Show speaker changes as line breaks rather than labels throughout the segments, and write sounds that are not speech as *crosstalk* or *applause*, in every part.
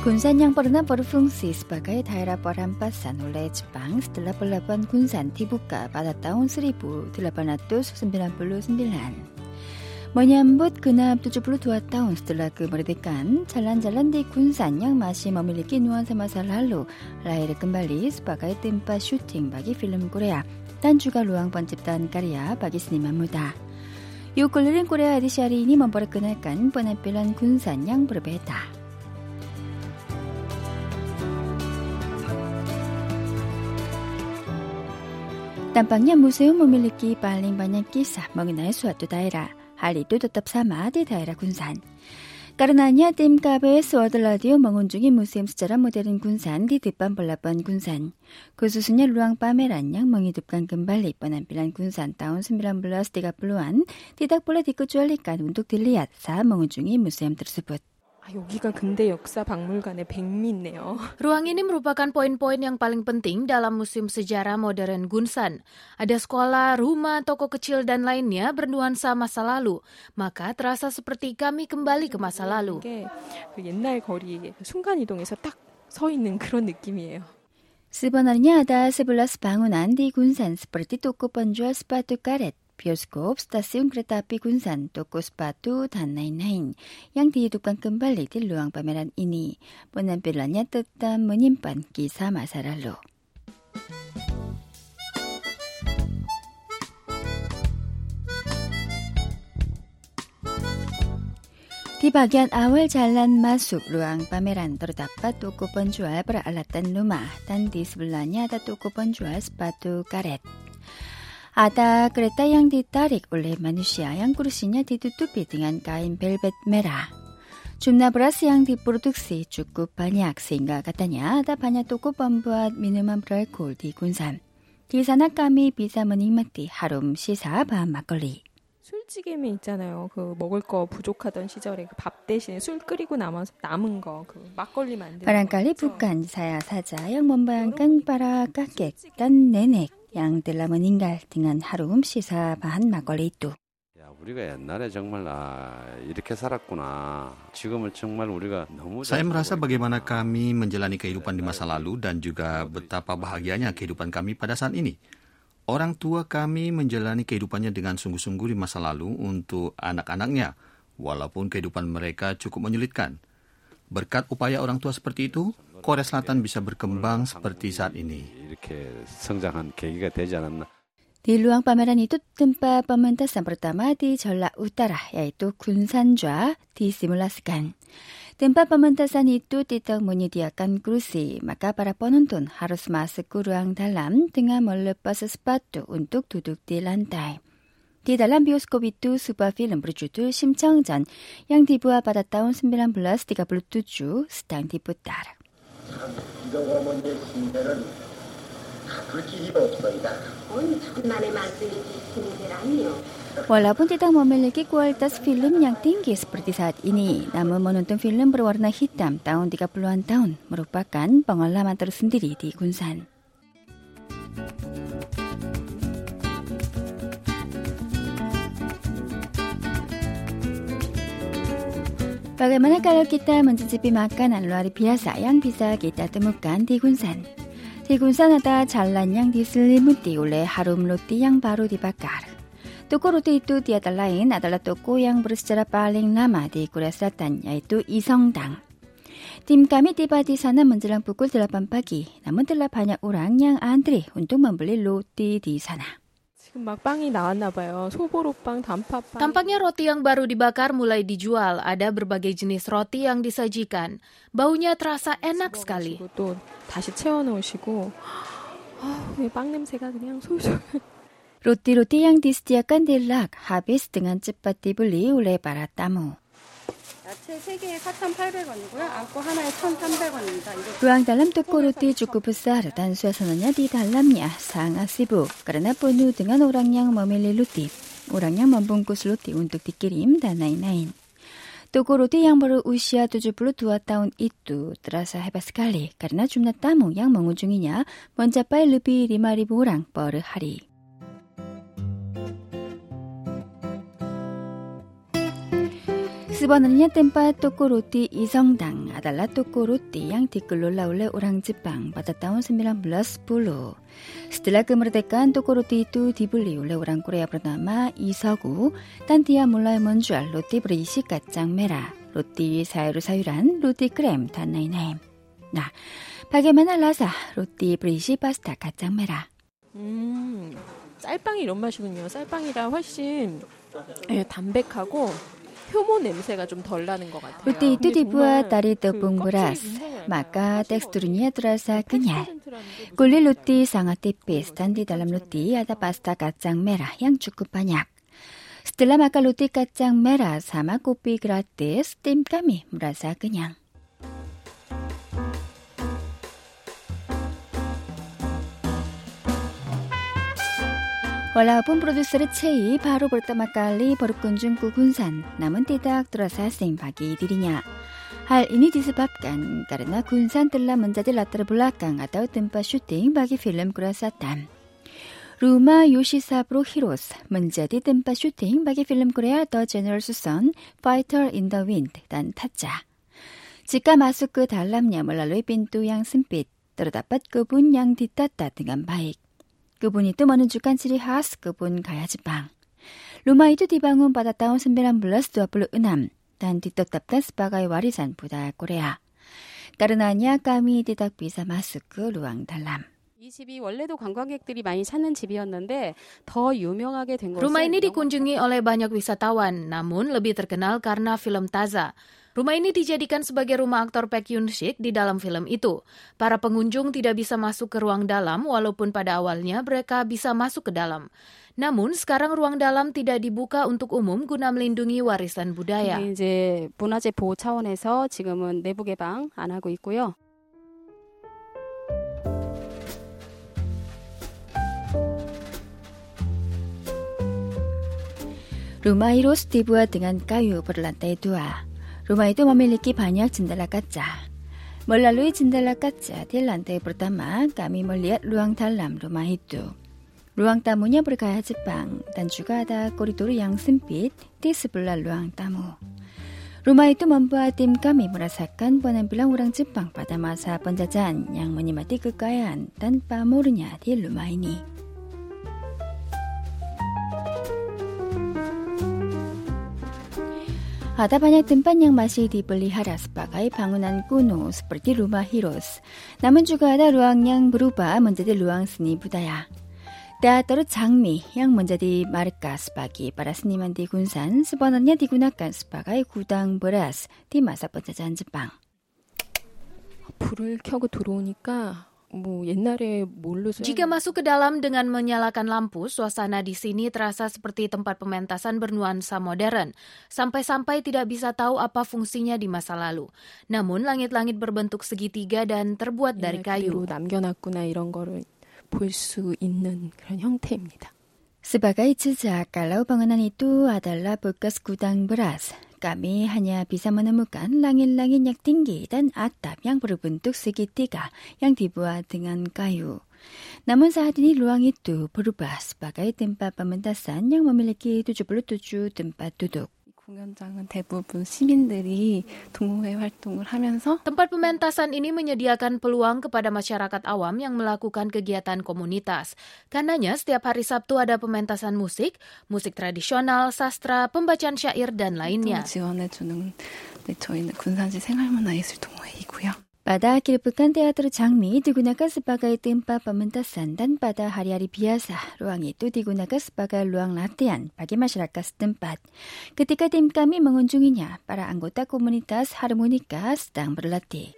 Kunsan yang pernah berfungsi sebagai daerah perampasan oleh Jepang setelah pelabuhan Kunsan dibuka pada tahun 1899. Menyambut genap 72 tahun setelah kemerdekaan, jalan-jalan di Kunsan yang masih memiliki nuansa masa lalu lahir kembali sebagai tempat syuting bagi film Korea dan juga ruang penciptaan karya bagi seniman muda. Yuk keliling Korea edisi hari ini memperkenalkan penampilan Kunsan yang berbeda. Tampaknya museum memiliki paling banyak kisah mengenai suatu daerah. Hal itu tetap sama di daerah Kunsan. Karenanya tim KBS World mengunjungi museum sejarah modern Kunsan di depan pelabuhan Kunsan. Khususnya ruang pameran yang menghidupkan kembali penampilan Kunsan tahun 1930-an tidak boleh dikecualikan untuk dilihat saat mengunjungi museum tersebut.
여기가 근대 역사 박물관의 백미네요. *laughs*
Ruang ini merupakan poin-poin yang paling penting dalam Museum Sejarah Modern Gunsan. Ada sekolah, rumah, toko kecil dan lainnya bernuansa masa lalu. Maka terasa seperti kami kembali ke masa lalu.
그 옛날 거리 순간 이동에서 딱 서 있는 그런 느낌이에요.
Sebenarnya ada 11 bangunan di Gunsan seperti toko penjual sepatu karet, bioskop, stasiun kereta api Gunsan, toko sepatu, dan lain-lain yang dihidupkan kembali di ruang pameran ini. Penampilannya tetap menyimpan kisah masa lalu. Di bagian awal jalan masuk ruang pameran terdapat toko penjual peralatan rumah dan di sebelahnya ada toko penjual sepatu karet. 아다 그랬다 양디 따릭 올레 마누시아 양꾸르시냐 디두뚜비 등한 가인 벨벳 메라. 줌나브라스 양디 프로둑시 축구 반약 생가 같다냐 아다 반야 또고 범부아 미누만 브랄 골디 군산 디사나까미 비사머니 마띠 하룸 시사 밤 막걸리.
술찌개미 있잖아요. 그 먹을 거 부족하던 시절에 그 밥 대신에 술 끓이고 남아서 남은 거 그 막걸리 만드는 바람깔리 북한
사야 사자 양몸방 깐바라 까깨 깐 내넥. yang telah meninggal dengan harum sisa bahan makole itu.
Saya merasa bagaimana kami
menjalani kehidupan di masa lalu dan juga betapa bahagianya kehidupan kami pada saat ini. Orang tua kami menjalani kehidupannya dengan sungguh-sungguh di masa lalu untuk anak-anaknya, walaupun kehidupan mereka cukup menyulitkan. Berkat upaya orang tua seperti itu,
Korea Selatan bisa
berkembang seperti saat ini.
Di luang pameran itu tempat pementasan pertama di Jeolla Utara yaitu Gunsanjwa, disimulasikan. Tempat pementasan itu tidak menyediakan kursi, maka para penonton harus masuk ke ruang dalam dengan melepas sepatu untuk duduk di lantai. Di dalam bioskop itu sebuah film berjudul Simcheongjan yang dibuat pada tahun 1937 sedang diputar. 이동어머니의 신세는 다 불길이 없소이다.
어이 천만의 말씀이지 신세라니요.
Walaupun tidak memiliki kualitas film yang tinggi seperti saat ini, namun menonton film berwarna hitam tahun 30-an tahun merupakan pengalaman tersendiri di Gunsan. Bagaimana kalau kita mencicipi makanan luar biasa yang bisa kita temukan di Gunsan? Di Gunsan ada jalan yang diselimuti oleh harum roti yang baru dibakar. Toko roti itu tiada lain adalah toko yang bersejarah paling lama di Korea Selatan, yaitu Isongdang. Tim kami tiba di sana menjelang pukul 8 pagi, namun telah banyak orang yang antri untuk membeli roti di sana.
지금 막 빵이 나왔나 봐요. 소보로빵, 단팥빵. Tampaknya
roti yang baru dibakar mulai dijual. Ada berbagai jenis roti yang disajikan. Baunya terasa enak sekali.
집어넣으시고 또 다시 채워놓으시고 아, *gasps* 빵 냄새가 그냥 솔솔.
Roti-roti yang disediakan di rak habis dengan cepat dibeli oleh para tamu.
야채 3개에 4,800원이고요. 안고 하나에 1,300원입니다. 이거
Ruang dalam toko roti cukup besar dan suasananya di dalamnya sangat sibuk karena penuh dengan orang yang memilih roti, orang yang membungkus roti untuk dikirim dan lain-lain. Toko roti yang berusia 72 tahun itu terasa hebat sekali karena jumlah tamu yang mengunjunginya mencapai lebih 5.000 orang per hari. 50원은요, 땜빠 또꼬로띠 이성당, 아달라 또꼬로띠, 양 댓글로 라울레 오랑지빵, 바다다운 스미란 블러스 블루, 스텔라 금으로 대깐 또꼬로띠 뚜 디블리 올레 오랑꾸레야 브로나마 이서구, 딴디야 몰라의 먼주알 로띠 브레이시 까짱 메라, 로띠 사유로 사유란 로띠 크렘 단나이나임, 나, 파게메나 라사, 로띠 브레이시 파스타 까짱 메라.
음, 쌀빵이 이런 맛이군요. 쌀빵이라 훨씬 예, 담백하고 효모 냄새가 좀 덜 na는 것 같아요. Roti itu 근데 dibuat 정말 dari
그 월라본 프로듀서의 체이 바로 볼다 막갈리 버릇군 중구 군산 남은 띠닥 들어서 생박이 디리냐. 할 이니 디스밥간 까르나 군산 뜰라 문자들 라따르 블락강 아다우 뜸바 슈팅 바기 필름 그라사 땀 루마 요시사브로 히로스 문제디 뜸바 슈팅 바기 필름 그래야 더 제너럴 수선 파이터 인더 윈드 단 타짜. 지가 마스크 달람냐 몰라 루이빈 뚜양 승빛 떨어다 빠 그분 양 뒤따따 등한 바익 그분이 뜸하는 주간치리 하스 그분 가야지방. 로마 이두 디방은 받았다운 선배란 블러스 두아블루 은함. 단 뒤떴답단 스파가의 와리산 부다 꼬레야. 까르나니아 까미 디닥 비사 마스크 루앙 달람.
이 집이 원래도 관광객들이 많이 찾는 집이었는데 더 유명하게 된 것은 Rumah ini dikunjungi
oleh banyak wisatawan, namun lebih terkenal karena film Taza. Rumah ini dijadikan sebagai rumah aktor Baek Yoon Sik di dalam film itu. Para pengunjung tidak bisa masuk ke ruang dalam walaupun pada awalnya mereka bisa masuk ke dalam. Namun sekarang ruang dalam tidak dibuka untuk umum guna melindungi warisan budaya.
그게 이제 문화재 보호 차원에서 지금은 내부 개방 안 하고 있고요.
Rumah Heroes dibuat dengan kayu berlantai dua. Rumah itu memiliki banyak jendela kaca. Melalui jendela kaca di lantai pertama, kami melihat ruang dalam rumah itu. Ruang tamunya bergaya Jepang dan juga ada koridor yang sempit di sebelah ruang tamu. Rumah itu membuat tim kami merasakan penampilan orang Jepang pada masa penjajahan yang menikmati kekayaan dan pamornya di rumah ini. Ada banyak tempat yang masih dipelihara sebagai bangunan kuno seperti rumah Heroes. Namun juga ada ruang yang berubah menjadi ruang seni budaya. Teater 장미 yang menjadi markas bagi para seniman di Gunsan sebenarnya digunakan sebagai gudang beras di masa penjajahan Jepang.
불을 켜고 들어오니까 뭐 옛날에 뭘로 써야 Jika
masuk ke dalam dengan menyalakan lampu, suasana di sini terasa seperti tempat pementasan bernuansa modern, sampai-sampai tidak bisa tahu apa fungsinya di masa lalu. Namun langit-langit berbentuk segitiga dan terbuat dari kayu. 그대로
남겨놨구나 이런 거를 볼 수 있는 그런 형태입니다.
Sebagai jejak kalau bangunan itu adalah bekas gudang beras, kami hanya bisa menemukan langit-langit yang tinggi dan atap yang berbentuk segitiga yang dibuat dengan kayu. Namun saat ini ruang itu berubah sebagai tempat pementasan yang memiliki 77 tempat duduk.
이 공연장은 대부분 시민들이 동호회 활동을 하면서
Tempat pementasan ini menyediakan peluang kepada masyarakat awam yang melakukan kegiatan komunitas. Karenanya setiap hari Sabtu ada pementasan musik, musik tradisional, sastra, pembacaan syair, dan lainnya.
지원해주는 네, 저희는 군산시 생활문화예술 동호회이고요.
Pada kehidupan teater Changmi digunakan sebagai tempat pementasan dan pada hari-hari biasa, ruang itu digunakan sebagai ruang latihan bagi masyarakat setempat. Ketika tim kami mengunjunginya, para anggota komunitas harmonika sedang berlatih.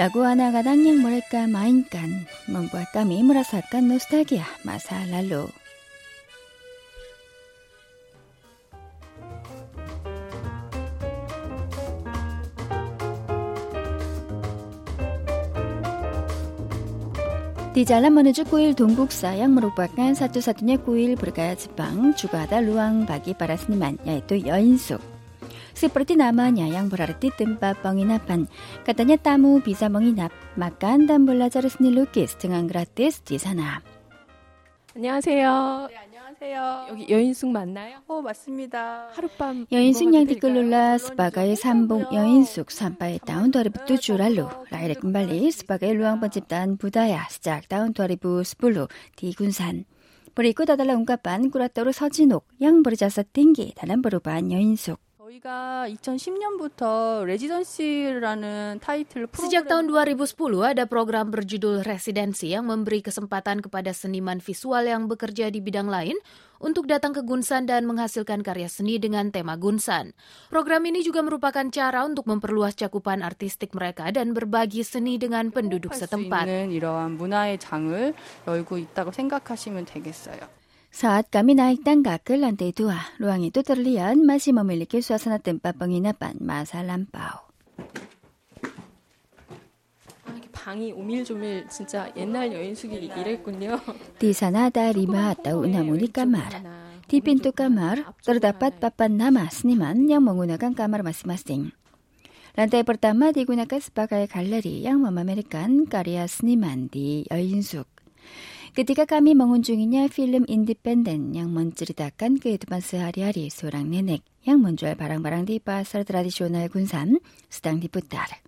Lagu anak kadang yang mereka mainkan membuat kami merasakan nostalgia masa lalu. Di jalan menuju kuil Dongbuksa yang merupakan satu-satunya kuil bergaya Jepang juga ada ruang bagi para seniman yaitu Yoinsuk. Seperti namanya yang berarti tempat penginapan, katanya tamu bisa menginap, makan dan belajar seni lukis dengan gratis di sana.
안녕하세요. 안녕하세요. 여기 여인숙 맞나요? 어, 맞습니다. 하룻밤 여인숙 양디글룰라 스파가의 삼봉 여인숙
산바에 다운 도리부뚜 주랄루 라이렉 금발리 스파가의 루앙번 집단 부다야 스작 다운 도리부 스불루 디군산 브리코 다달라 운가반 꾸라또르 서진옥 양버리자사 띵기 다람보르반 여인숙
가
2010년부터 레지던시라는 타이틀
Sejak tahun 2010 ada program berjudul Residensi yang memberi kesempatan kepada seniman visual yang bekerja di bidang lain untuk datang ke Gunsan dan menghasilkan karya seni dengan tema Gunsan. Program ini juga merupakan cara untuk memperluas cakupan artistik mereka dan berbagi seni dengan penduduk 수 setempat.
Saat kami naik tangga ke lantai dua, ruang itu terlihat masih memiliki suasana tempat penginapan masa lampau. Di sana ada lima atau enam unit kamar.
Di pintu kamar terdapat papan
nama seniman yang menggunakan kamar masing-masing. Lantai pertama digunakan sebagai galeri yang memamerkan karya seniman di Yinzuk. Ketika kami mengunjunginya film independen yang menceritakan kehidupan sehari-hari seorang nenek yang menjual barang-barang di pasar tradisional Gunsan sedang diputar.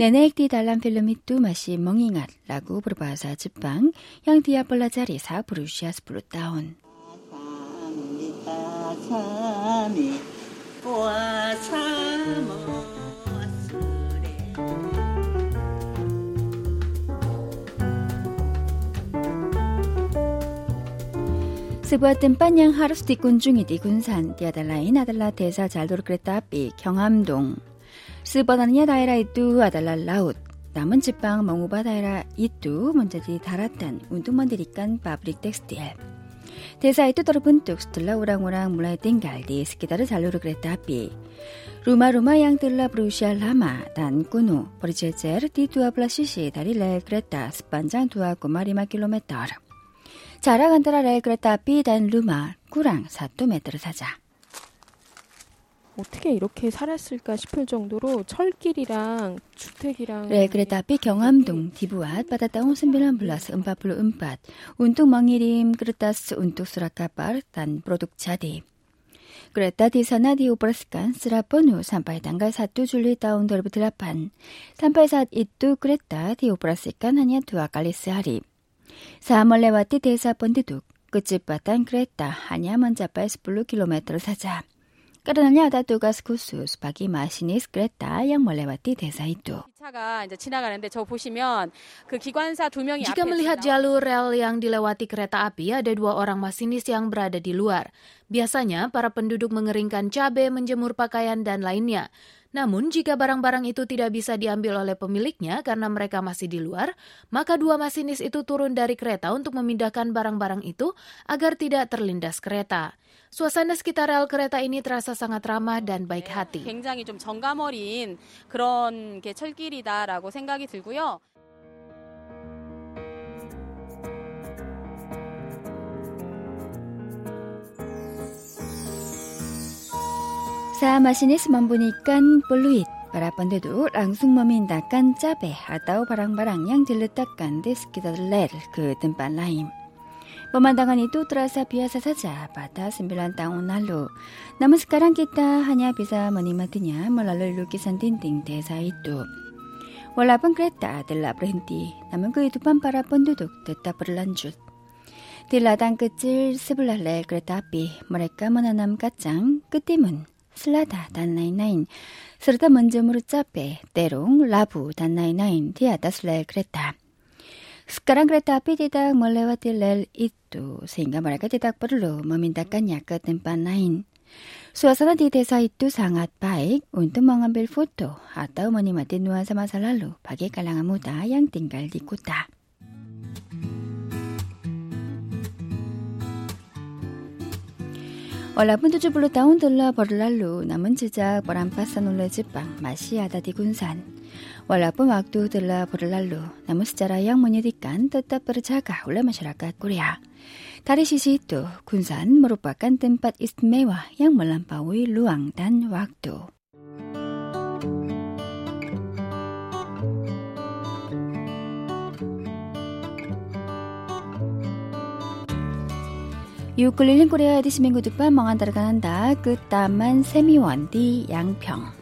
Nenek di dalam film itu masih mengingat lagu berbahasa Jepang yang dia pelajari saat berusia 10 tahun. Sebuah tempat yang harus dikunjungi di Gunsan tiada lain adalah desa jalur kereta api Gyeonghamdong. Sebenarnya daerah itu adalah laut. Namun Jepang mengubah daerah itu menjadi daratan untuk mendirikan pabrik tekstil. Desa itu terbentuk setelah orang-orang mulai tinggal di sekitar jalur kereta api. Rumah-rumah yang telah berusia lama dan kuno berjejer di 12 sisi dari rel kereta sepanjang 2,5 자라 간드라 레 그랬다삐 단 루마. 꾸랑 사또 메트르 사자.
어떻게 이렇게 살았을까 싶을 정도로 철길이랑 주택이랑 레 그랬다삐 경암동
디부앗 바다땅 홍순빌란 블라스 음바플로 음밭. 운뚝 멍이림 그르타스 운뚝 수라카 빠르탄 브로둑 자디. 그랬다 디사나 디오브라스칸 스라포누 산파이단가 사투 줄리 다운더르브 드라판. 산파이사 이뚜 그랬다 디오브라스칸 하냐 두아칼리스 하립 tanggal 1 Juli tahun 2008. Sampai saat itu kereta dioperasikan hanya dua kali sehari. Saat melewati desa penduduk, kecepatan kereta hanya mencapai 10 km saja. Karenanya ada tugas khusus bagi masinis kereta yang melewati desa itu.
기차가 이제 지나가는데 저 보시면 그 기관사 두 명이 Jika 앞에 melihat 지나가고
jalur rel yang dilewati kereta api, ada dua orang masinis yang berada di luar. Biasanya, para penduduk mengeringkan cabai, menjemur pakaian, dan lainnya. Namun, jika barang-barang itu tidak bisa diambil oleh pemiliknya karena mereka masih di luar, maka dua masinis itu turun dari kereta untuk memindahkan barang-barang itu agar tidak terlindas kereta. Suasana sekitar rel kereta ini terasa sangat ramah dan baik hati.
굉장히 좀 정감 어린 그런 게 철길이다라고 생각이 들고요.
Saat masinis membunyikan peluit, para penduduk langsung memindahkan cabai atau barang-barang yang diletakkan di sekitar rel ke tempat lain. Pemandangan itu terasa biasa saja pada 9 tahun lalu. Namun sekarang kita hanya bisa menikmatinya melalui lukisan dinding desa itu. Walaupun kereta telah berhenti, namun kehidupan para penduduk tetap berlanjut. Di ladang kecil sebelah rel kereta api, mereka menanam kacang, ketimun, selada, dan lain-lain. Serta menjemur cabai, terung, labu, dan lain-lain di atas rel kereta. Sekarang kereta api tidak melewati rel itu, sehingga mereka tidak perlu memindahkannya ke tempat lain. Suasana di desa itu sangat baik untuk mengambil foto atau menikmati nuansa masa lalu bagi kalangan muda yang tinggal di kota. Walaupun 70 tahun telah berlalu, namun jejak perampasan oleh Jepang masih ada di Gunsan. Walaupun waktu telah berlalu, namun secara yang menyedihkan tetap terjaga oleh masyarakat Korea. Dari sisi itu, Gunsan merupakan tempat istimewa yang melampaui ruang dan waktu. 691님 코리아 에디시민구 득반 멍한 다르가 한다. 끝담만 세미원 디 양평.